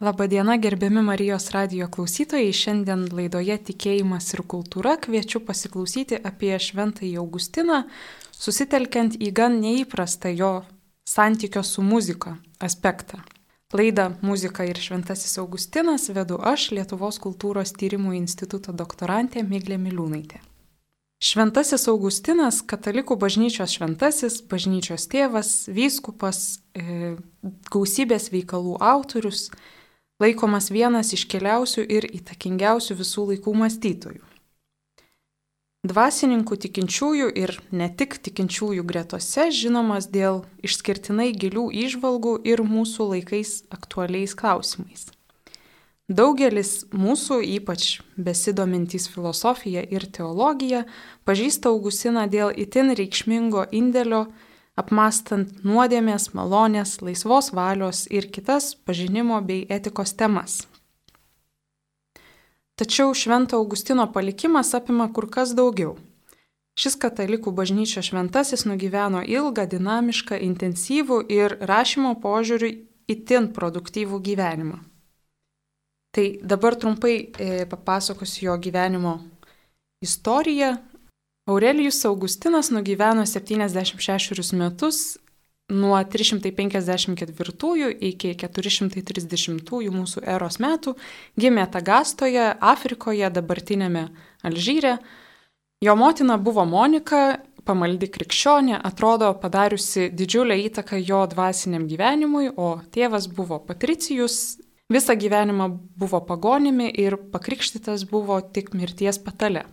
Labadiena, gerbiami Marijos radio klausytojai. Šiandien laidoje Tikėjimas ir kultūra kviečiu pasiklausyti apie Šventąjį Augustiną, susitelkiant į gan neįprastą jo santykio su muzika aspektą. Laidą Muzika ir Šventasis Augustinas vedu aš, Lietuvos kultūros tyrimų instituto doktorantė Miglė Miliūnaitė. Šventasis Augustinas, katalikų bažnyčios šventasis, bažnyčios tėvas, vyskupas, e, gausybės veikalų autorius, laikomas vienas iškeliausių ir įtakingiausių visų laikų mąstytojų. Dvasininkų tikinčiųjų ir ne tik tikinčiųjų gretose žinomas dėl išskirtinai gilių išvalgų ir mūsų laikais aktualiais klausimais. Daugelis mūsų, ypač besidomintys filosofija ir teologija, pažįsta Augustiną dėl itin reikšmingo indėlio apmastant nuodėmės, malonės, laisvos valios ir kitas pažinimo bei etikos temas. Tačiau Švento Augustino palikimas apima kur kas daugiau. Šis katalikų bažnyčios šventasis nugyveno ilgą, dinamišką, intensyvų ir rašymo požiūrį itin produktyvų gyvenimą. Tai dabar trumpai e, papasakosiu jo gyvenimo istoriją, Aurelijus Augustinas nugyveno 76 metus nuo 354 iki 430 mūsų eros metų, gimė Tagastoje, Afrikoje, dabartinėme Alžyre. Jo motina buvo Monika, pamaldi krikščionė, atrodo padariusi didžiulę įtaką jo dvasiniam gyvenimui, o tėvas buvo Patricijus, visą gyvenimą buvo pagonimi ir pakrikštytas buvo tik mirties patale.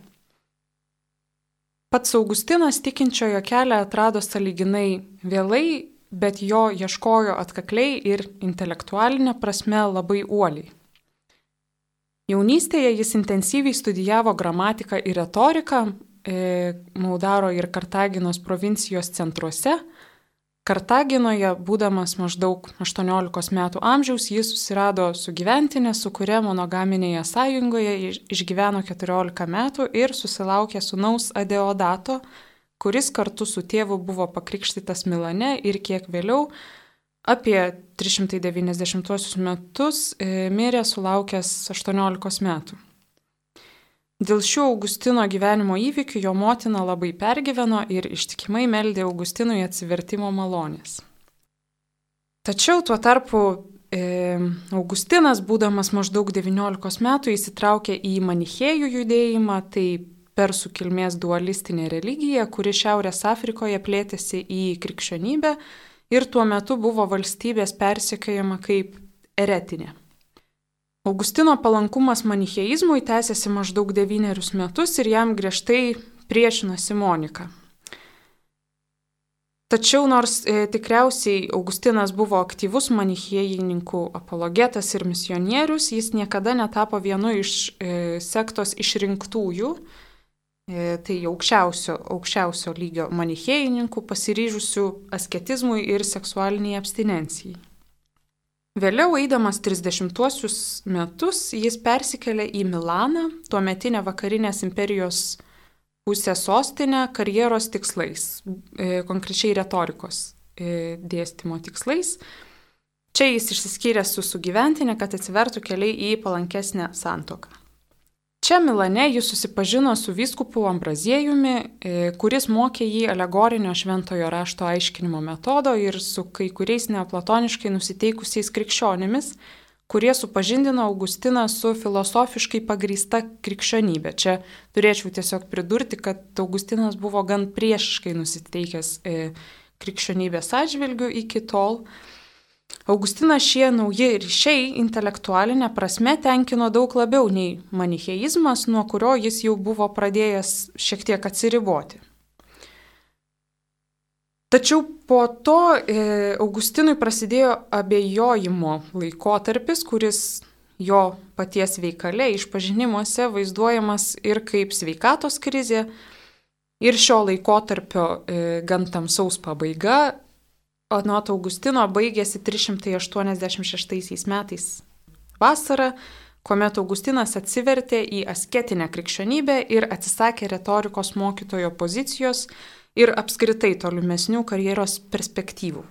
Pats Augustinas tikinčiojo kelią atrado saliginai vėlai, bet jo ieškojo atkakliai ir intelektualinė prasme labai uoliai. Jaunystėje jis intensyviai studijavo gramatiką ir retoriką, e, Maudaro ir Kartaginos provincijos centruose, Kartaginoje, būdamas maždaug 18 metų amžiaus, jis susirado sugyventinę, su kuria monogaminėje sąjungoje išgyveno 14 metų ir susilaukė sunaus Adeodato, kuris kartu su tėvu buvo pakrikštytas Milane ir kiek vėliau, apie 390 metus, e, mirė sulaukęs 18 metų. Dėl šių Augustino gyvenimo įvykių jo motina labai pergyveno ir ištikimai meldė Augustinui atsivertimo malonės. Tačiau tuo tarpu e, Augustinas, būdamas maždaug 19 metų, įsitraukė į manichėjų judėjimą, tai persų kilmės dualistinė religija, kuri Šiaurės Afrikoje plėtėsi į krikščionybę ir tuo metu buvo valstybės persekiojama kaip eretinė. Augustino palankumas manicheizmui tęsiasi maždaug devynerius metus ir jam griežtai priešinosi Monika. Tačiau nors e, tikriausiai Augustinas buvo aktyvus manichėjininkų apologetas ir misionierius, jis niekada netapo vienu iš e, sektos išrinktųjų, e, tai aukščiausio, aukščiausio lygio manichėjininkų pasiryžusių asketizmui ir seksualiniai abstinencijai. Vėliau, eidamas 30-uosius metus, jis persikėlė į Milaną, tuometinę vakarinės imperijos pusę sostinę karjeros tikslais, e, konkrečiai retorikos e, dėstymo tikslais. Čia jis išsiskyrė su sugyventinė, kad atsivertų keliai į palankesnę santoką. Čia Milane jis susipažino su vyskupu Ambraziejumi, e, kuris mokė jį alegorinio šventojo rašto aiškinimo metodo ir su kai kuriais neoplatoniškai nusiteikusiais krikščionimis, kurie supažindino Augustiną su filosofiškai pagrįsta krikščionybė. Čia turėčiau tiesiog pridurti, kad Augustinas buvo gan priešiškai nusiteikęs e, krikščionybės atžvilgių iki tol. Augustiną šie nauji ryšiai intelektualinė prasme tenkino daug labiau nei manicheizmas, nuo kurio jis jau buvo pradėjęs šiek tiek atsiriboti. Tačiau po to e, Augustinui prasidėjo abejojimo laikotarpis, kuris jo paties veikale išpažinimuose vaizduojamas ir kaip sveikatos krizė, ir šio laikotarpio e, gan tamsaus pabaiga Anot Augustino baigėsi 386 metais vasarą, kuomet Augustinas atsivertė į asketinę krikščionybę ir atsisakė retorikos mokytojo pozicijos ir apskritai tolimesnių karjeros perspektyvų.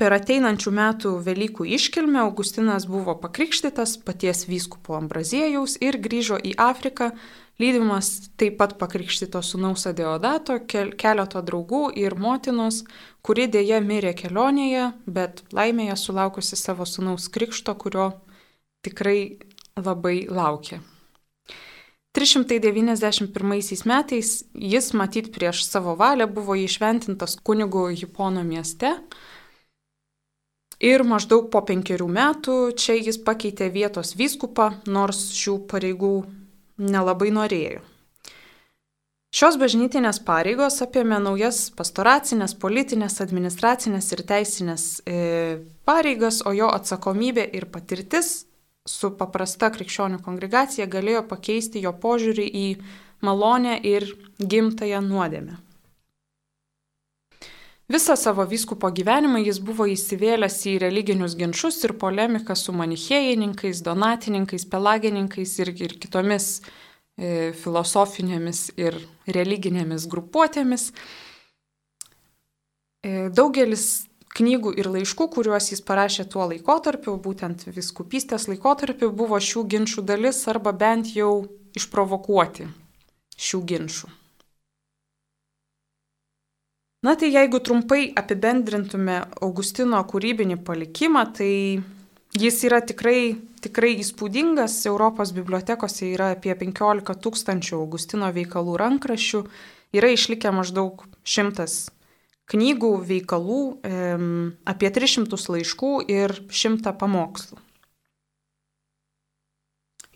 Per ateinančių metų Velykų iškilmę Augustinas buvo pakrikštytas paties vyskupo Ambrazėjaus ir grįžo į Afriką, lydimas taip pat pakrikštyto sunaus Adeodato, keleto draugų ir motinos, kuri dėja mirė kelionėje, bet laimėje sulaukusi savo sunaus krikšto, kurio tikrai labai laukė. 391 metais jis matyt prieš savo valią buvo išventintas kunigu Hipono mieste ir maždaug po penkerių metų čia jis pakeitė vietos vyskupą, nors šių pareigų nelabai norėjo. Šios bažnytinės pareigos apėmė naujas pastoracinės, politinės, administracinės ir teisinės e, pareigas, o jo atsakomybė ir patirtis su paprasta krikščionių kongregacija galėjo pakeisti jo požiūrį į malonę ir gimtąją nuodėmę. Visą savo vyskupo gyvenimą jis buvo įsivėlęs į religinius ginčius ir polemiką su manichėjininkais, donatininkais, pelagininkais ir, ir kitomis e, filosofinėmis ir religinėmis grupuotėmis. E, daugelis knygų ir laiškų, kuriuos jis parašė tuo laikotarpiu, būtent viskupystės laikotarpiu, buvo šių ginčių dalis arba bent jau išprovokuoti šių ginčių. Na tai jeigu trumpai apibendrintume Augustino kūrybinį palikimą, tai jis yra tikrai, tikrai įspūdingas. Europos bibliotekose yra apie 15 tūkstančių Augustino veikalų rankraščių, yra išlikę maždaug šimtas knygų, veikalų, apie 300 laiškų ir 100 pamokslų.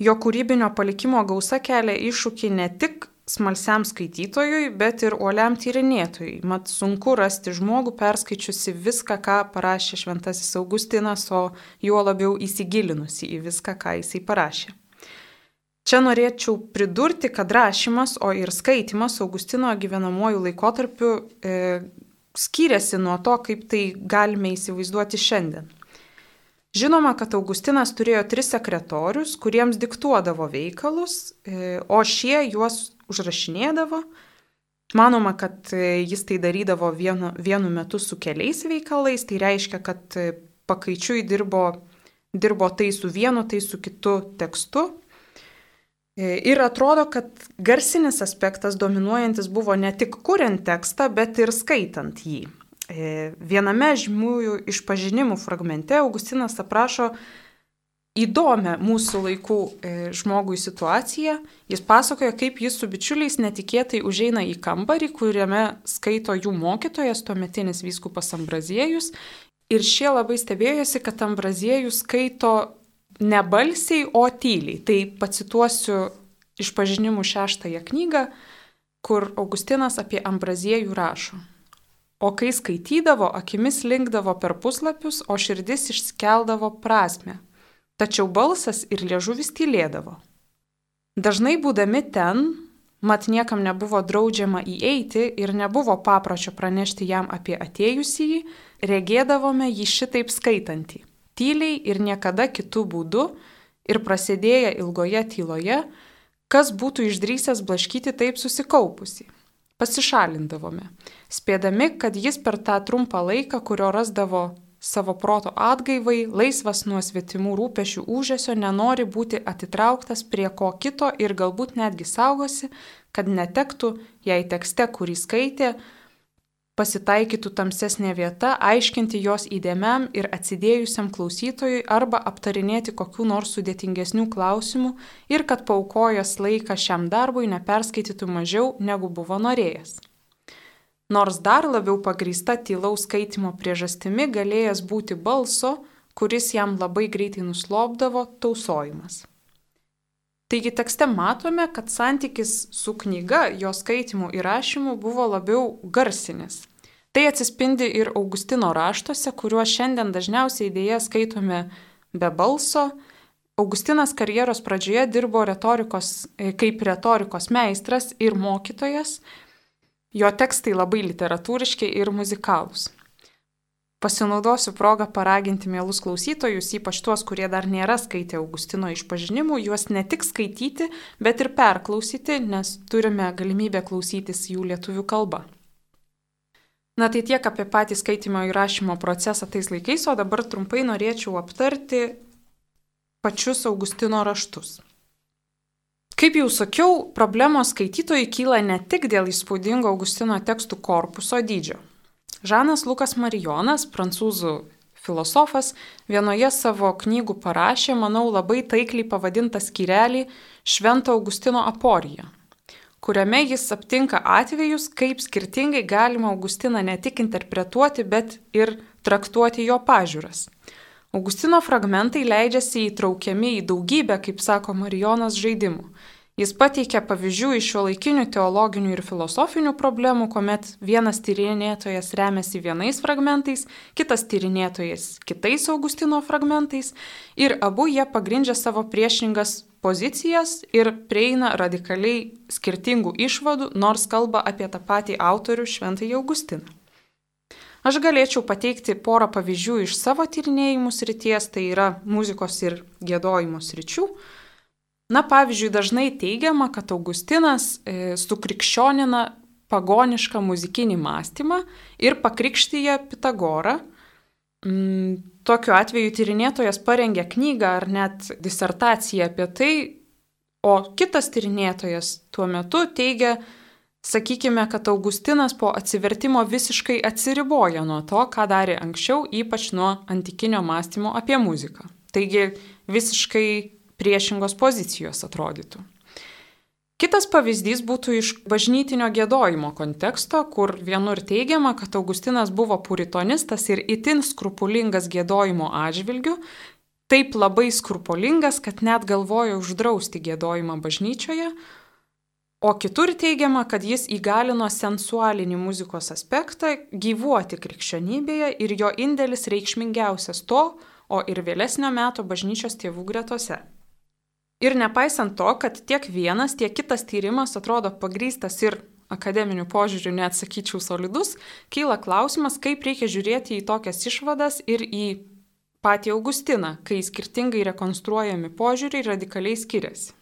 Jo kūrybinio palikimo gausa kelia iššūkį ne tik smalsiam skaitytojui, bet ir uoliam tyrinėtojui. Mat sunku rasti žmogų perskaičiusi viską, ką parašė Šventasis Augustinas, o juo labiau įsigilinusi į viską, ką jisai parašė. Čia norėčiau pridurti, kad rašymas, o ir skaitimas Augustino gyvenamuoju laikotarpiu e, skiriasi nuo to, kaip tai galime įsivaizduoti šiandien. Žinoma, kad Augustinas turėjo tris sekretorius, kuriems diktuodavo veikalus, e, o šie juos užrašinėdavo. Manoma, kad e, jis tai darydavo vienu, vienu metu su keliais veikalais, tai reiškia, kad e, pakaičiui dirbo, dirbo tai su vienu, tai su kitu tekstu. E, ir atrodo, kad garsinis aspektas dominuojantis buvo ne tik kuriant tekstą, bet ir skaitant jį. Viename žymiųjų išpažinimų fragmente Augustinas aprašo įdomią mūsų laikų e, žmogui situaciją. Jis pasakoja, kaip jis su bičiuliais netikėtai užeina į kambarį, kuriame skaito jų mokytojas, tuometinis vyskupas Ambraziejus. Ir šie labai stebėjosi, kad Ambraziejus skaito ne balsiai, o tyliai. Tai pacituosiu iš pažinimų šeštąją knygą, kur Augustinas apie Ambraziejų rašo. O kai skaitydavo, akimis linkdavo per puslapius, o širdis išskeldavo prasme tačiau balsas ir liežuvis tylėdavo. Dažnai būdami ten, mat niekam nebuvo draudžiama įeiti ir nebuvo paprašio pranešti jam apie atėjusįjį, regėdavome jį šitaip skaitantį, tyliai ir niekada kitų būdų, ir prasidėję ilgoje tyloje, kas būtų išdrysęs blaškyti taip susikaupusi. Pasišalindavome, spėdami, kad jis per tą trumpą laiką, kurio rasdavo savo proto atgaivai, laisvas nuo svetimų rūpešių užėsio, nenori būti atitrauktas prie ko kito ir galbūt netgi saugosi, kad netektų, jei tekste, kurį skaitė, pasitaikytų tamsesnė vieta, aiškinti jos įdėmiam ir atsidėjusiam klausytojui arba aptarinėti kokių nors sudėtingesnių klausimų ir kad paukojęs laiką šiam darbui neperskaitytų mažiau negu buvo norėjęs nors dar labiau pagrįsta tylaus skaitimo priežastimi galėjęs būti balso, kuris jam labai greitai nuslopdavo tausojimas. Taigi tekste matome, kad santykis su knyga, jo skaitimu ir rašymu buvo labiau garsinis. Tai atsispindi ir Augustino raštuose, kuriuos šiandien dažniausiai dėje skaitome be balso. Augustinas karjeros pradžioje dirbo retorikos, kaip retorikos meistras ir mokytojas, Jo tekstai labai literatūriški ir muzikalūs. Pasinaudosiu progą paraginti mielus klausytojus, ypač tuos, kurie dar nėra skaitę Augustino išpažinimų, juos ne tik skaityti, bet ir perklausyti, nes turime galimybę klausytis jų lietuvių kalba. Na tai tiek apie patį skaitimo įrašymo procesą tais laikais, o dabar trumpai norėčiau aptarti pačius Augustino raštus. Kaip jau sakiau, problemos skaitytojai kyla ne tik dėl įspūdingo Augustino tekstų korpuso dydžio. Žanas Lukas Marijonas, prancūzų filosofas, vienoje savo knygų parašė, manau, labai taikliai pavadintą skirelį Švento Augustino aporija kuriame jis aptinka atvejus, kaip skirtingai galima Augustiną ne tik interpretuoti, bet ir traktuoti jo pažiūras. Augustino fragmentai leidžiasi įtraukiami į daugybę, kaip sako Marijonas, žaidimų. Jis pateikia pavyzdžių iš šio laikinių teologinių ir filosofinių problemų, kuomet vienas tyrinėtojas remiasi vienais fragmentais, kitas tyrinėtojas kitais Augustino fragmentais ir abu jie pagrindžia savo priešingas pozicijas ir prieina radikaliai skirtingų išvadų, nors kalba apie tą patį autorių Šventąjį Augustiną. Aš galėčiau pateikti porą pavyzdžių iš savo tyrinėjimų srities, tai yra muzikos ir gėdojimo sričių Na, pavyzdžiui, dažnai teigiama, kad Augustinas e, sukrikščionina pagonišką muzikinį mąstymą ir pakrikštyje Pitagorą. Mm, tokiu atveju tyrinėtojas parengia knygą ar net disertaciją apie tai, o kitas tyrinėtojas tuo metu teigia, sakykime, kad Augustinas po atsivertimo visiškai atsiriboja nuo to, ką darė anksčiau, ypač nuo antikinio mąstymo apie muziką. Taigi visiškai priešingos pozicijos atrodytų. Kitas pavyzdys būtų iš bažnytinio gėdojimo konteksto, kur vienur teigiama, kad Augustinas buvo puritonistas ir itin skrupulingas gėdojimo atžvilgiu, taip labai skrupulingas, kad net galvojo uždrausti gėdojimą bažnyčioje, o kitur teigiama, kad jis įgalino sensualinį muzikos aspektą gyvuoti krikščionybėje ir jo indėlis reikšmingiausias to, o ir vėlesnio meto bažnyčios tėvų gretose. Ir nepaisant to, kad tiek vienas, tiek kitas tyrimas atrodo pagrystas ir akademiniu požiūriu neatsakyčiau solidus, kyla klausimas, kaip reikia žiūrėti į tokias išvadas ir į patį Augustiną, kai skirtingai rekonstruojami požiūriai radikaliai skiriasi.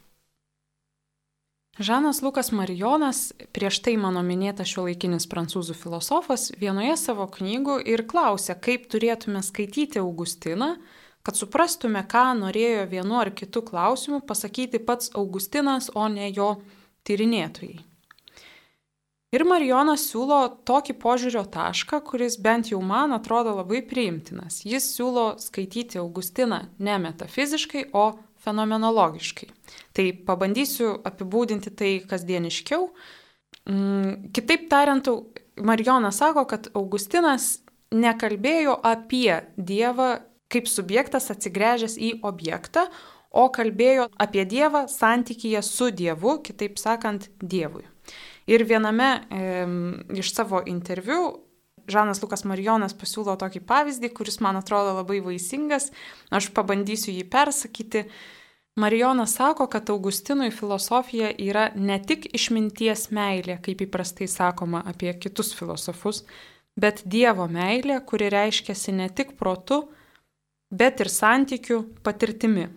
Žanas Lukas Marijonas, prieš tai mano minėtas šiuolaikinis prancūzų filosofas, vienoje savo knygų ir klausia, kaip turėtume skaityti Augustiną, kad suprastume, ką norėjo vienu ar kitu klausimu pasakyti pats Augustinas, o ne jo tyrinėtojai. Ir Marijonas siūlo tokį požiūrio tašką, kuris bent jau man atrodo labai priimtinas. Jis siūlo skaityti Augustiną ne metafiziškai, o fenomenologiškai. Tai pabandysiu apibūdinti tai kasdieniškiau. Mm, kitaip tariant, Marijonas sako, kad Augustinas nekalbėjo apie Dievą kaip subjektas atsigręžęs į objektą, o kalbėjo apie Dievą santykyje su Dievu, kitaip sakant, Dievui. Ir viename e, iš savo interviu Žanas Lukas Marijonas pasiūlo tokį pavyzdį, kuris man atrodo labai vaisingas, aš pabandysiu jį persakyti. Marijonas sako, kad Augustinui filosofija yra ne tik išminties meilė, kaip įprastai sakoma apie kitus filosofus, bet Dievo meilė, kuri reiškiasi ne tik protu, bet ir santykių patirtimi.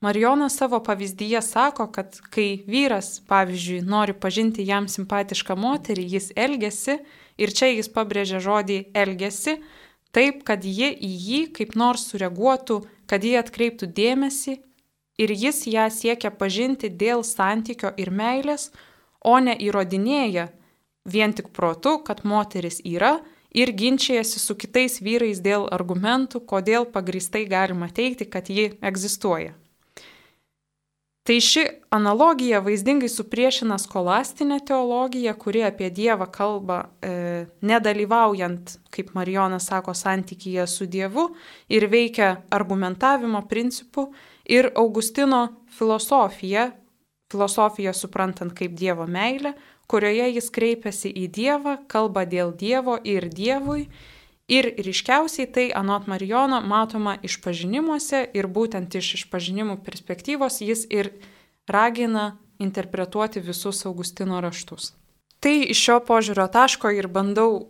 Marijonas savo pavyzdyje sako, kad kai vyras, pavyzdžiui, nori pažinti jam simpatišką moterį, jis elgesi, ir čia jis pabrėžia žodį elgesi, taip, kad ji į jį kaip nors sureaguotų, kad jie atkreiptų dėmesį ir jis ją siekia pažinti dėl santykio ir meilės, o ne įrodinėja vien tik protu, kad moteris yra ir ginčijasi su kitais vyrais dėl argumentų, kodėl pagristai galima teikti, kad ji egzistuoja. Tai ši analogija vaizdingai supriešina skolastinę teologiją, kuri apie Dievą kalba e, nedalyvaujant, kaip Marijonas sako, santykyje su Dievu ir veikia argumentavimo principu ir Augustino filosofija, filosofija suprantant kaip Dievo meilę, kurioje jis kreipiasi į Dievą, kalba dėl Dievo ir Dievui. Ir ryškiausiai tai anot Marijono matoma išpažinimuose ir būtent iš išpažinimų perspektyvos jis ir ragina interpretuoti visus Augustino raštus. Tai iš šio požiūrio taško ir bandau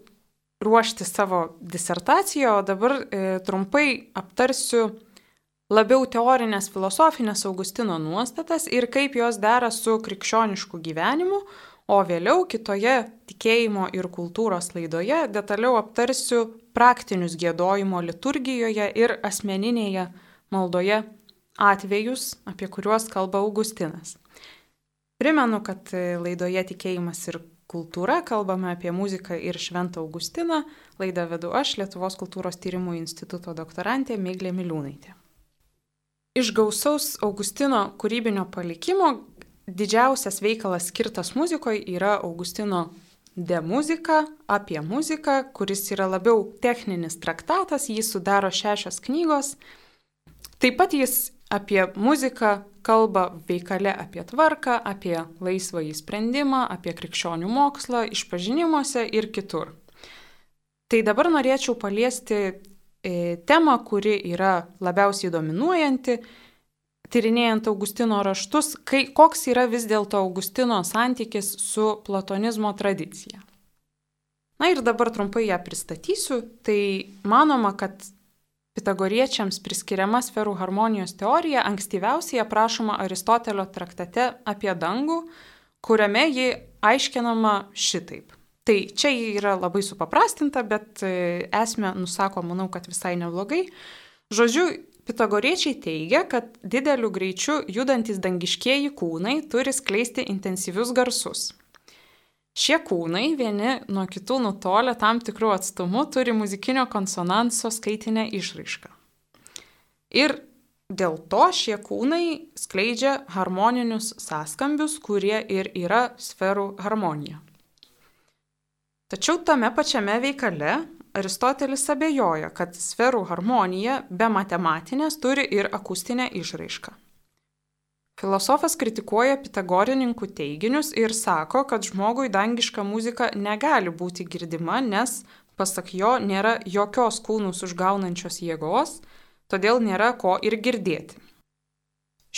ruošti savo disertaciją, o dabar e, trumpai aptarsiu labiau teorinės filosofinės Augustino nuostatas ir kaip jos dera su krikščionišku gyvenimu, o vėliau kitoje tikėjimo ir kultūros laidoje detaliau aptarsiu praktinius gėdojimo liturgijoje ir asmeninėje maldoje atvejus, apie kuriuos kalba Augustinas. Primenu, kad laidoje tikėjimas ir kultūra kalbame apie muziką ir Šventą Augustiną. Laidą vedu aš, Lietuvos kultūros tyrimų instituto doktorantė Miglė Miliūnaitė. Iš gausaus Augustino kūrybinio palikimo didžiausias veikalas skirtas muzikoje yra Augustino De muzika apie muziką, kuris yra labiau techninis traktatas, jį sudaro šešios knygos. Taip pat jis apie muziką kalba veikale apie tvarką, apie laisvąjį sprendimą, apie krikščionių mokslą, išpažinimuose ir kitur. Tai dabar norėčiau paliesti e, temą, kuri yra labiausiai dominuojanti tyrinėjant Augustino raštus, kai, koks yra vis dėlto Augustino santykis su platonizmo tradicija. Na ir dabar trumpai ją pristatysiu. Tai manoma, kad pitagoriečiams priskiriama sferų harmonijos teorija ankstyviausiai aprašoma Aristotelio traktate apie dangų, kuriame ji aiškinama šitaip. Tai čia ji yra labai supaprastinta, bet e, esmę nusako, manau, kad visai neblogai. Žodžiu, Pitagoriečiai teigia, kad dideliu greičiu judantis dangiškieji kūnai turi skleisti intensyvius garsus. Šie kūnai vieni nuo kitų nutolę tam tikrų atstumų turi muzikinio konsonanso skaitinę išraišką. Ir dėl to šie kūnai skleidžia harmoninius sąskambius, kurie ir yra sferų harmonija. Tačiau tame pačiame veikale Aristotelis abejoja, kad sferų harmonija be matematinės turi ir akustinę išraišką. Filosofas kritikuoja pitagorininkų teiginius ir sako, kad žmogui dangiška muzika negali būti girdima, nes, pasak jo, nėra jokios kūnus užgaunančios jėgos, todėl nėra ko ir girdėti.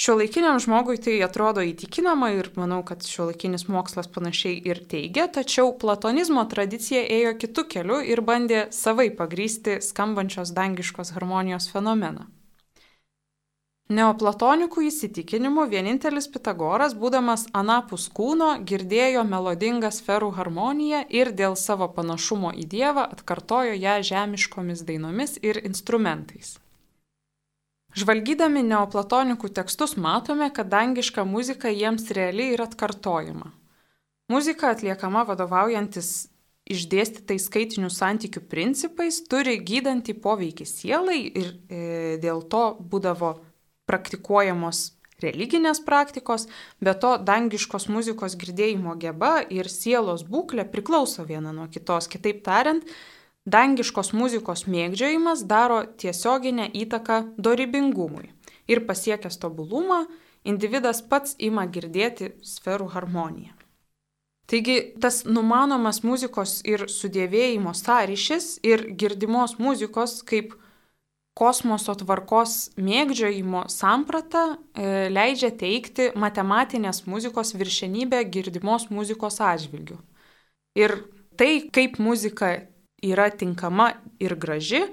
Šiuolaikiniam žmogui tai atrodo įtikinama ir manau, kad šiuolaikinis mokslas panašiai ir teigia, tačiau platonizmo tradicija ėjo kitų kelių ir bandė savai pagrysti skambančios dangiškos harmonijos fenomeną. Neoplatonikų įsitikinimu vienintelis Pitagoras, būdamas anapus kūno, girdėjo melodingą sferų harmoniją ir dėl savo panašumo į Dievą atkartojo ją žemiškomis dainomis ir instrumentais. Žvalgydami neoplatonikų tekstus matome, kad dangiška muzika jiems realiai yra atkartojama. Muzika atliekama vadovaujantis išdėstytais skaitinių santykių principais, turi gydantį poveikį sielai ir e, dėl to būdavo praktikuojamos religinės praktikos, bet to dangiškos muzikos girdėjimo geba ir sielos būklė priklauso viena nuo kitos. Kitaip tariant, Dangiškos muzikos mėgdžiojimas daro tiesioginę įtaką dorybingumui ir pasiekęs tobulumą, individas pats ima girdėti sferų harmoniją. Taigi tas numanomas muzikos ir sudėvėjimo sąryšis ir girdimos muzikos kaip kosmoso tvarkos mėgdžiojimo samprata e, leidžia teikti matematinės muzikos viršenybę girdimos muzikos atžvilgių. Ir tai, kaip muzika yra tinkama ir graži,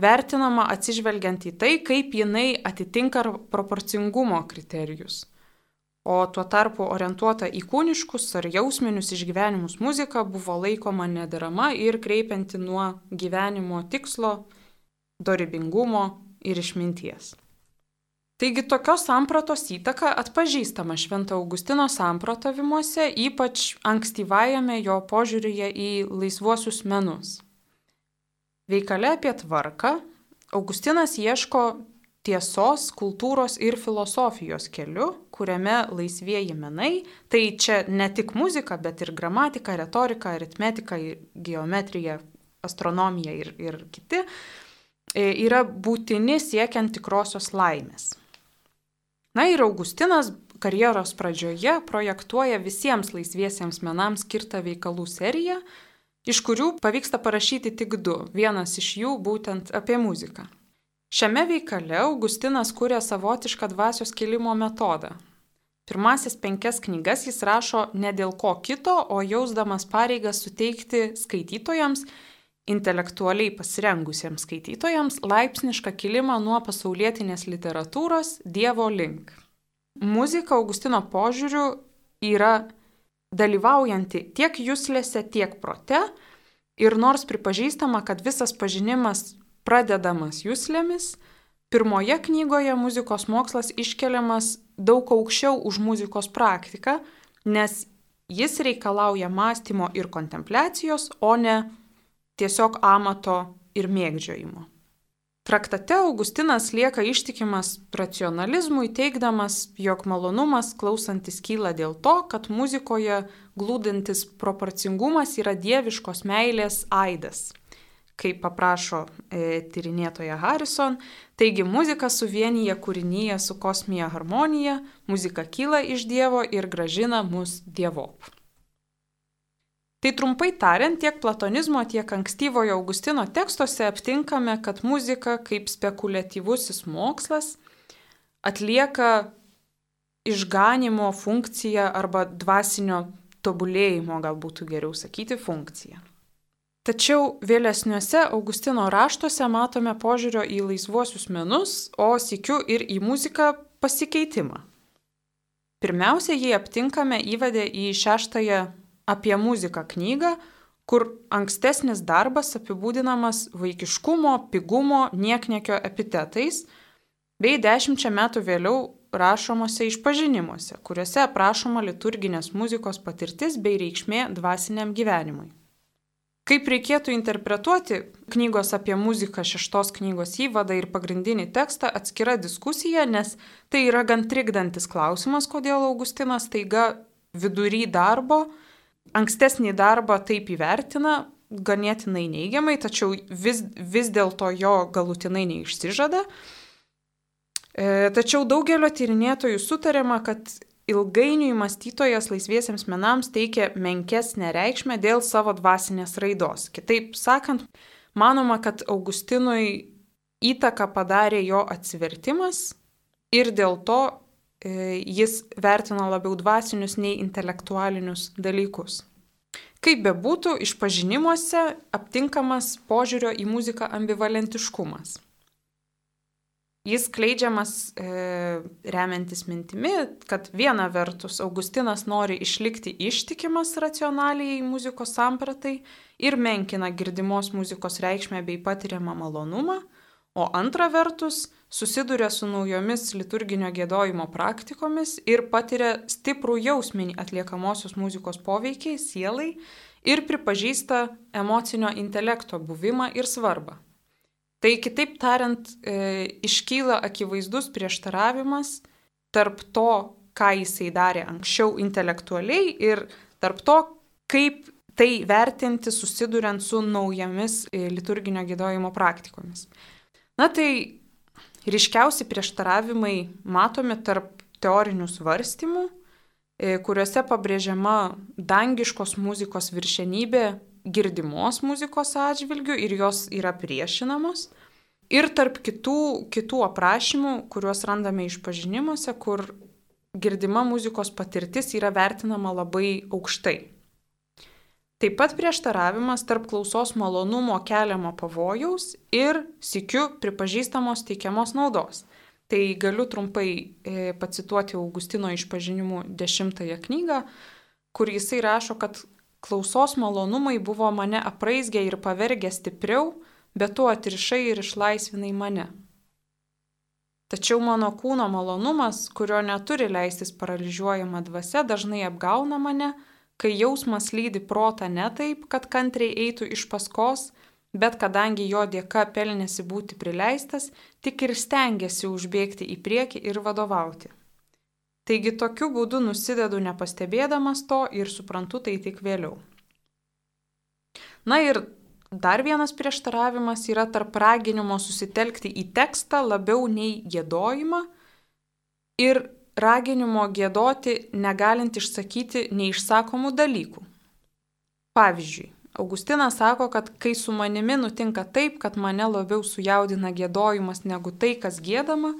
vertinama atsižvelgiant į tai, kaip jinai atitinka proporcingumo kriterijus. O tuo tarpu orientuota į kūniškus ar jausminius išgyvenimus muzika buvo laikoma nederama ir kreipianti nuo gyvenimo tikslo, dorybingumo ir išminties. Taigi tokios sampratos įtaka atpažįstama Švento Augustino samprotavimuose, ypač ankstyvajame jo požiūrėje į laisvuosius menus. Veikale apie tvarką Augustinas ieško tiesos, kultūros ir filosofijos keliu, kuriame laisvieji menai, tai čia ne tik muzika, bet ir gramatika, retorika, aritmetika, geometrija, astronomija ir, ir kiti, e, yra būtini siekiant tikrosios laimės. Na ir Augustinas karjeros pradžioje projektuoja visiems laisviesiems menams skirtą veikalų seriją, iš kurių pavyksta parašyti tik du, vienas iš jų būtent apie muziką. Šiame veikale Augustinas kūrė savotišką dvasios kilimo metodą. Pirmasis penkias knygas jis rašo ne dėl ko kito, o jausdamas pareigą suteikti skaitytojams, intelektualiai pasirengusiems skaitytojams laipsnišką kilimą nuo pasaulietinės literatūros Dievo link. Muzika Augustino požiūriu yra dalyvaujanti tiek jūslėse, tiek prote. Ir nors pripažįstama, kad visas pažinimas pradedamas jūslėmis, pirmoje knygoje muzikos mokslas iškeliamas daug aukščiau už muzikos praktiką, nes jis reikalauja mąstymo ir kontempliacijos, o ne tiesiog amato ir mėgdžiojimo. Traktate Augustinas lieka ištikimas racionalizmui, teikdamas, jog malonumas klausantis kyla dėl to, kad muzikoje glūdantis proporcingumas yra dieviškos meilės aidas. Kaip paprašo e, tyrinėtoja Harrison, taigi muzika suvienyje kūrinyje su kosmija harmonija, muzika kyla iš Dievo ir gražina mus Dievop. Tai trumpai tariant, tiek platonizmo, tiek ankstyvojo Augustino tekstuose aptinkame, kad muzika kaip spekuliatyvusis mokslas atlieka išganimo funkciją arba dvasinio tobulėjimo, gal būtų geriau sakyti, funkciją. Tačiau vėlesniuose Augustino raštuose matome požiūrio į laisvuosius menus, o sikiu ir į muziką pasikeitimą. Pirmiausia, jį aptinkame įvedę į šeštąją apie muziką knygą, kur ankstesnis darbas apibūdinamas vaikiškumo, pigumo, nieknekio epitetais, bei dešimčia metų vėliau rašomose išpažinimuose, kuriuose aprašoma liturginės muzikos patirtis bei reikšmė dvasiniam gyvenimui. Kaip reikėtų interpretuoti knygos apie muziką šeštos knygos įvadą ir pagrindinį tekstą atskira diskusija, nes tai yra gan trikdantis klausimas, kodėl Augustinas taiga vidury darbo ankstesnį darbą taip įvertina, ganėtinai neigiamai, tačiau vis, vis dėlto jo galutinai neišsižada. E, tačiau daugelio tyrinėtojų sutarėma, kad ilgainiui mąstytojas laisviesiems menams teikia menkesnę reikšmę dėl savo dvasinės raidos. Kitaip sakant, manoma, kad Augustinui įtaką padarė jo atsivertimas ir dėl to jis vertino labiau dvasinius nei intelektualinius dalykus. Kaip bebūtų, išpažinimuose aptinkamas požiūrio į muziką ambivalentiškumas. Jis kleidžiamas e, remiantis mintimi, kad viena vertus Augustinas nori išlikti ištikimas racionaliai muzikos sampratai ir menkina girdimos muzikos reikšmę bei patiriamą malonumą, o antra vertus susiduria su naujomis liturginio gėdojimo praktikomis ir patiria stiprų jausminį atliekamosios muzikos poveikiai sielai ir pripažįsta emocinio intelekto buvimą ir svarbą. Tai kitaip tariant, e, iškyla akivaizdus prieštaravimas tarp to, ką jisai darė anksčiau intelektualiai ir tarp to, kaip tai vertinti susiduriant su naujomis e, liturginio gėdojimo praktikomis. Na tai ryškiausi prieštaravimai matomi tarp teorinių svarstymų, e, kuriuose pabrėžiama dangiškos muzikos viršenybė girdimos muzikos atžvilgių ir jos yra priešinamos. Ir tarp kitų, kitų aprašymų, kuriuos randame išpažinimuose, kur girdima muzikos patirtis yra vertinama labai aukštai. Taip pat prieštaravimas tarp klausos malonumo keliamo pavojaus ir sikiu pripažįstamos teikiamos naudos. Tai galiu trumpai e, pacituoti Augustino išpažinimų dešimtąją knygą, kur jisai rašo, kad klausos malonumai buvo mane apraizgę ir pavergę stipriau, bet tu atrišai ir išlaisvinai mane. Tačiau mano kūno malonumas, kurio neturi leistis paralyžiuojama dvasia, dažnai apgauna mane, kai jausmas lydi protą ne taip, kad kantriai eitų iš paskos, bet kadangi jo dėka pelnėsi būti prileistas, tik ir stengiasi užbėgti į priekį ir vadovauti. Taigi tokiu būdu nusidedu nepastebėdamas to ir suprantu tai tik vėliau. Na ir dar vienas prieštaravimas yra tarp raginimo susitelkti į tekstą labiau nei gėdojimą ir raginimo gėdoti negalint išsakyti neišsakomų dalykų. Pavyzdžiui, Augustinas sako, kad kai su manimi nutinka taip, kad mane labiau sujaudina gėdojimas negu tai, kas gėdama,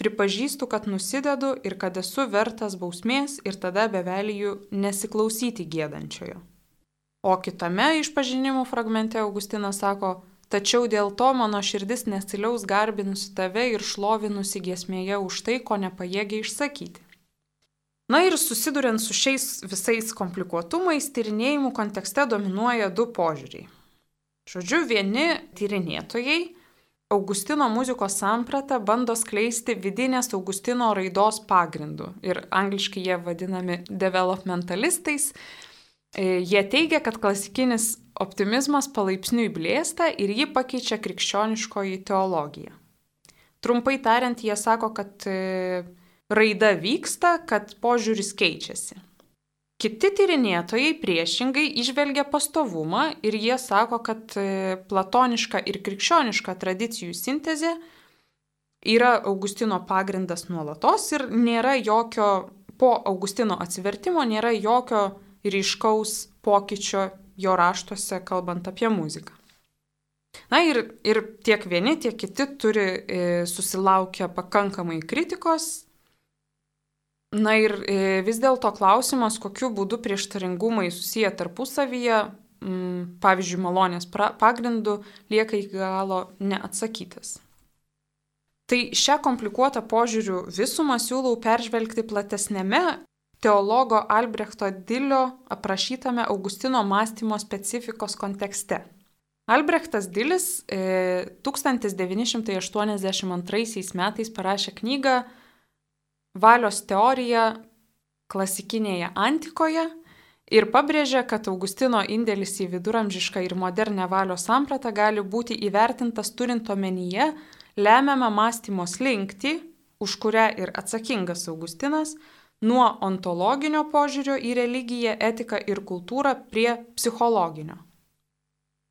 pripažįstu, kad nusidedu ir kad esu vertas bausmės ir tada bevelyjų nesiklausyti gėdančiojo. O kitame išpažinimų fragmente Augustinas sako, Tačiau dėl to mano širdis nesiliaus garbinusi tave ir šlovinusi giesmėje už tai, ko nepajėgia išsakyti. Na ir susiduriant su šiais visais komplikuotumais, tyrinėjimų kontekste dominuoja du požiūriai. Žodžiu, vieni tyrinėtojai Augustino muzikos sampratą bando skleisti vidinės Augustino raidos pagrindų ir angliškai jie vadinami developmentalistais. E, jie teigia, kad klasikinis optimizmas palaipsniui blėsta ir jį pakeičia krikščioniškoji teologija. Trumpai tariant, jie sako, kad e, raida vyksta, kad požiūris keičiasi. Kiti tyrinėtojai priešingai išvelgia pastovumą ir jie sako, kad e, platoniška ir krikščioniška tradicijų sintezė yra Augustino pagrindas nuolatos ir nėra jokio, po Augustino atsivertimo nėra jokio ryškaus pokyčio jo raštuose, kalbant apie muziką. Na ir, ir tiek vieni, tiek kiti turi e, susilaukę pakankamai kritikos Na ir e, vis dėlto klausimas, kokiu būdu prieštaringumai susiję tarpusavyje, m, mm, pavyzdžiui, malonės pra, pagrindu, lieka iki galo neatsakytas. Tai šią komplikuotą požiūrių visumą siūlau peržvelgti platesnėme teologo Albrechto Dilio aprašytame Augustino mąstymo specifikos kontekste. Albrechtas Dilis e, 1982 metais parašė knygą valios teoriją klasikinėje antikoje ir pabrėžia, kad Augustino indėlis į viduramžišką ir modernę valios sampratą gali būti įvertintas turint omenyje lemiamą mąstymo slinktį, už kurią ir atsakingas Augustinas, nuo ontologinio požiūrio į religiją, etiką ir kultūrą prie psichologinio.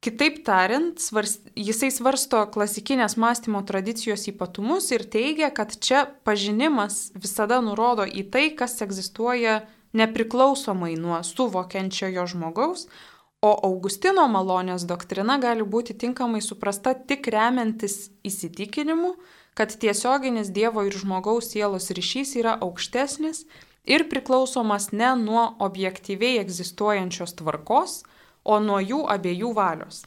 Kitaip tariant, svarst, jisai svarsto klasikinės mąstymo tradicijos ypatumus ir teigia, kad čia pažinimas visada nurodo į tai, kas egzistuoja nepriklausomai nuo suvokiančiojo žmogaus, o Augustino malonės doktrina gali būti tinkamai suprasta tik remiantis įsitikinimu, kad tiesioginis Dievo ir žmogaus sielos ryšys yra aukštesnis ir priklausomas ne nuo objektyviai egzistuojančios tvarkos, o nuo jų abiejų valios.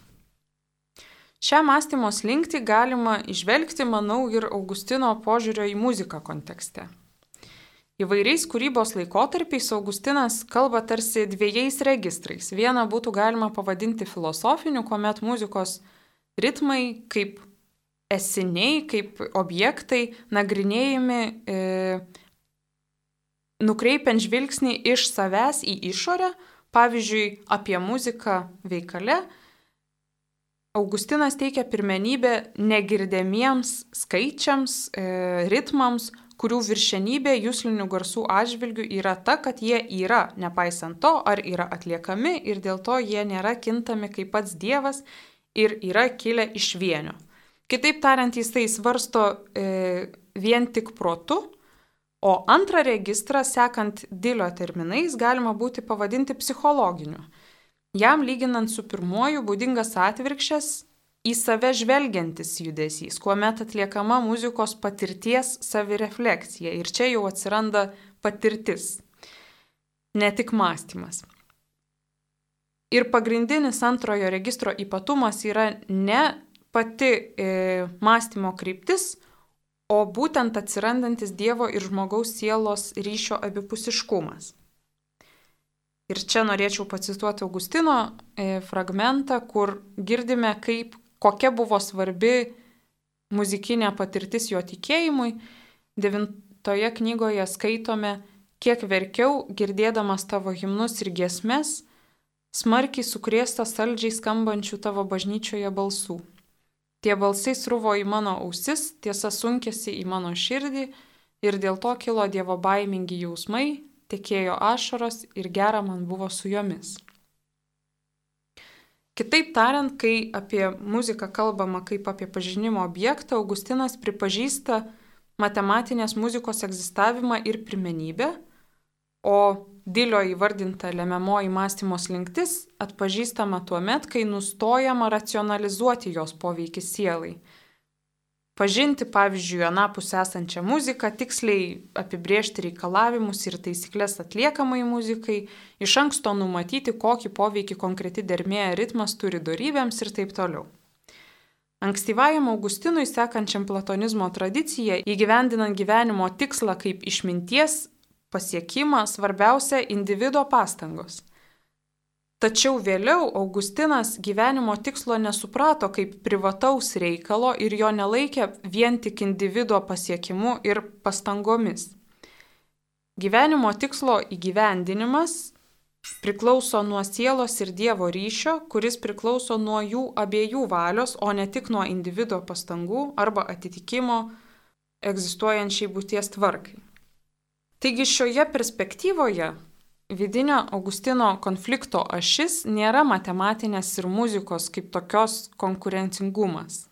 Šią mąstymo slinkti galima išvelgti, manau, ir Augustino požiūrio į muziką kontekste. Įvairiais kūrybos laikotarpiais Augustinas kalba tarsi dviejais registrais. Vieną būtų galima pavadinti filosofiniu, kuomet muzikos ritmai kaip esiniai, kaip objektai nagrinėjami e, nukreipiant žvilgsnį iš savęs į išorę, Pavyzdžiui, apie muziką veikale Augustinas teikia pirmenybę negirdėmiems skaičiams, e, ritmams, kurių viršenybė jūslinių garsų atžvilgių yra ta, kad jie yra, nepaisant to, ar yra atliekami ir dėl to jie nėra kintami kaip pats Dievas ir yra kilę iš vienio. Kitaip tariant, jisai svarsto e, vien tik protu, O antrą registrą, sekant Dilio terminais, galima būti pavadinti psichologiniu. Jam lyginant su pirmoju būdingas atvirkščias į save žvelgiantis judesys, kuomet atliekama muzikos patirties savirefleksija. Ir čia jau atsiranda patirtis, ne tik mąstymas. Ir pagrindinis antrojo registro ypatumas yra ne pati e, mąstymo kryptis, o būtent atsirandantis Dievo ir žmogaus sielos ryšio abipusiškumas. Ir čia norėčiau pacituoti Augustino e, fragmentą, kur girdime, kaip, kokia buvo svarbi muzikinė patirtis jo tikėjimui. Devintoje knygoje skaitome, kiek verkiau, girdėdamas tavo himnus ir giesmes, smarkiai sukrėsta saldžiai skambančių tavo bažnyčioje balsų. Tie balsai sruvo į mano ausis, tiesa sunkėsi į mano širdį ir dėl to kilo Dievo baimingi jausmai, tekėjo ašaros ir gera man buvo su jomis. Kitaip tariant, kai apie muziką kalbama kaip apie pažinimo objektą, Augustinas pripažįsta matematinės muzikos egzistavimą ir pirmenybę, o Dilio įvardinta lemiamoji mąstymo slinktis atpažįstama tuo met, kai nustojama racionalizuoti jos poveikį sielai. Pažinti, pavyzdžiui, anapus esančią muziką, tiksliai apibriežti reikalavimus ir taisyklės atliekamai muzikai, iš anksto numatyti, kokį poveikį konkreti dermė ritmas turi darybėms ir taip toliau. Ankstyvajam Augustinui sekančiam platonizmo tradiciją, įgyvendinant gyvenimo tikslą kaip išminties pasiekimą svarbiausia individuo pastangos. Tačiau vėliau Augustinas gyvenimo tikslo nesuprato kaip privataus reikalo ir jo nelaikė vien tik individuo pasiekimu ir pastangomis. Gyvenimo tikslo įgyvendinimas priklauso nuo sielos ir Dievo ryšio, kuris priklauso nuo jų abiejų valios, o ne tik nuo individuo pastangų arba atitikimo egzistuojančiai būties tvarkai. Taigi šioje perspektyvoje vidinio Augustino konflikto ašis nėra matematinės ir muzikos kaip tokios konkurencingumas.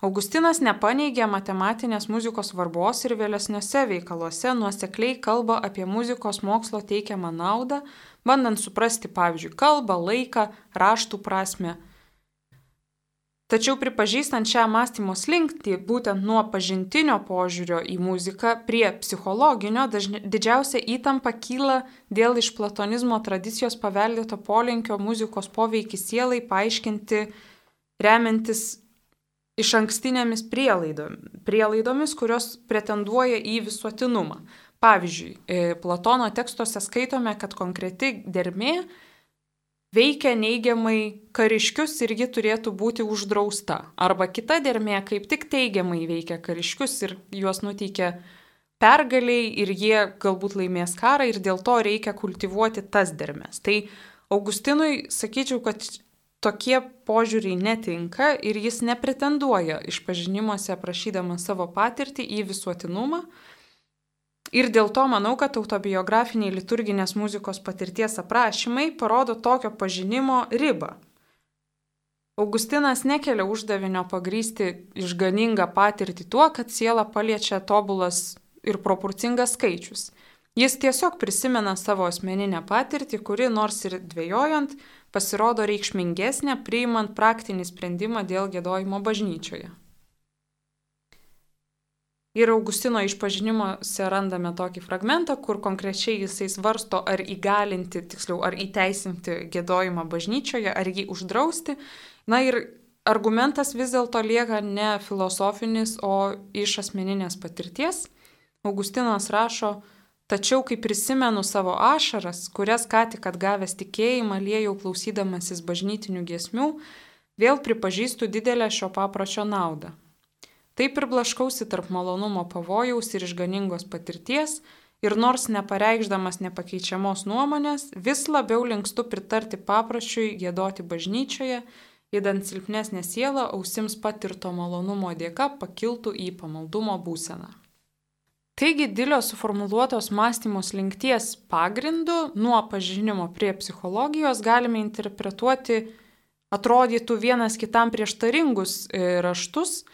Augustinas nepaneigė matematinės muzikos svarbos ir vėlesniuose veikaluose nuosekliai kalba apie muzikos mokslo teikiamą naudą, bandant suprasti, pavyzdžiui, kalbą, laiką, raštų prasme Tačiau pripažįstant šią mąstymo slinktį, būtent nuo pažintinio požiūrio į muziką prie psichologinio, dažni, didžiausia įtampa kyla dėl iš platonizmo tradicijos paveldėto polinkio muzikos poveikį sielai paaiškinti remiantis iš ankstinėmis prielaidomis, prielaidomis, kurios pretenduoja į visuotinumą. Pavyzdžiui, e, Platono tekstuose skaitome, kad konkreti dermė veikia neigiamai kariškius ir ji turėtų būti uždrausta. Arba kita dermė kaip tik teigiamai veikia kariškius ir juos nuteikia pergaliai ir jie galbūt laimės karą ir dėl to reikia kultivuoti tas dermes. Tai Augustinui sakyčiau, kad tokie požiūriai netinka ir jis nepretenduoja išpažinimuose aprašydamas savo patirtį į visuotinumą, Ir dėl to manau, kad autobiografiniai liturginės muzikos patirties aprašymai parodo tokio pažinimo ribą. Augustinas nekelia uždavinio pagrysti išganingą patirtį tuo, kad siela paliečia tobulas ir proporcingas skaičius. Jis tiesiog prisimena savo asmeninę patirtį, kuri nors ir dvėjojant pasirodo reikšmingesnė, priimant praktinį sprendimą dėl gėdojimo bažnyčioje. Ir Augustino išpažinimuose randame tokį fragmentą, kur konkrečiai jisai svarsto, ar įgalinti, tiksliau, ar įteisinti gėdojimą bažnyčioje, ar jį uždrausti. Na ir argumentas vis dėlto lieka ne filosofinis, o iš asmeninės patirties. Augustinas rašo, tačiau kai prisimenu savo ašaras, kurias ką tik atgavęs tikėjimą liejau klausydamasis bažnytinių giesmių, vėl pripažįstu didelę šio papročio naudą. Taip ir blaškausi tarp malonumo pavojaus ir išganingos patirties ir nors nepareikšdamas nepakeičiamos nuomonės, vis labiau linkstu pritarti paprašiui gėdoti bažnyčioje, įdant silpnesnė siela ausims patirto malonumo dėka pakiltų į pamaldumo būseną. Taigi Dilio suformuluotos mąstymos linkties pagrindu nuo pažinimo prie psichologijos galime interpretuoti atrodytų vienas kitam prieštaringus e, raštus,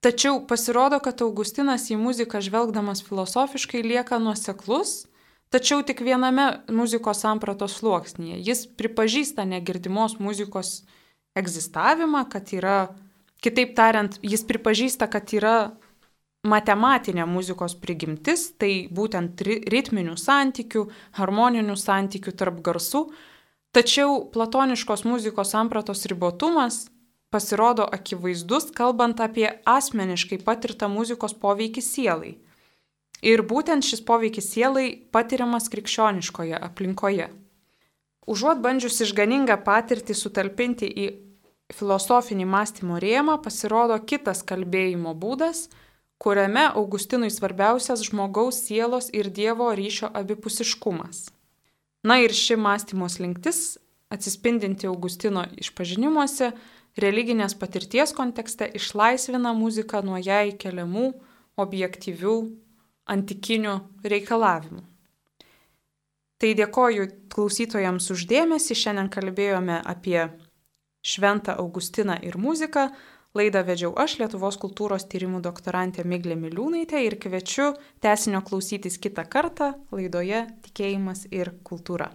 Tačiau pasirodo, kad Augustinas į muziką žvelgdamas filosofiškai lieka nuoseklus, tačiau tik viename muzikos sampratos sluoksnyje. Jis pripažįsta negirdimos muzikos egzistavimą, kad yra, kitaip tariant, jis pripažįsta, kad yra matematinė muzikos prigimtis, tai būtent ritminių santykių, harmoninių santykių tarp garsų, tačiau platoniškos muzikos sampratos ribotumas pasirodo akivaizdus, kalbant apie asmeniškai patirtą muzikos poveikį sielai. Ir būtent šis poveikis sielai patiriamas krikščioniškoje aplinkoje. Užuot bandžius išganingą patirtį sutalpinti į filosofinį mąstymo rėmą, pasirodo kitas kalbėjimo būdas, kuriame Augustinui svarbiausias žmogaus sielos ir Dievo ryšio abipusiškumas. Na ir ši mąstymo slinktis, atsispindinti Augustino išpažinimuose, religinės patirties kontekste išlaisvina muziką nuo jai keliamų objektyvių antikinių reikalavimų. Tai dėkoju klausytojams uždėmesi, šiandien kalbėjome apie Šventą Augustiną ir muziką. Laidą vedžiau aš, Lietuvos kultūros tyrimų doktorantė Miglė Miliūnaitė ir kviečiu tesinio klausytis kitą kartą laidoje Tikėjimas ir kultūra.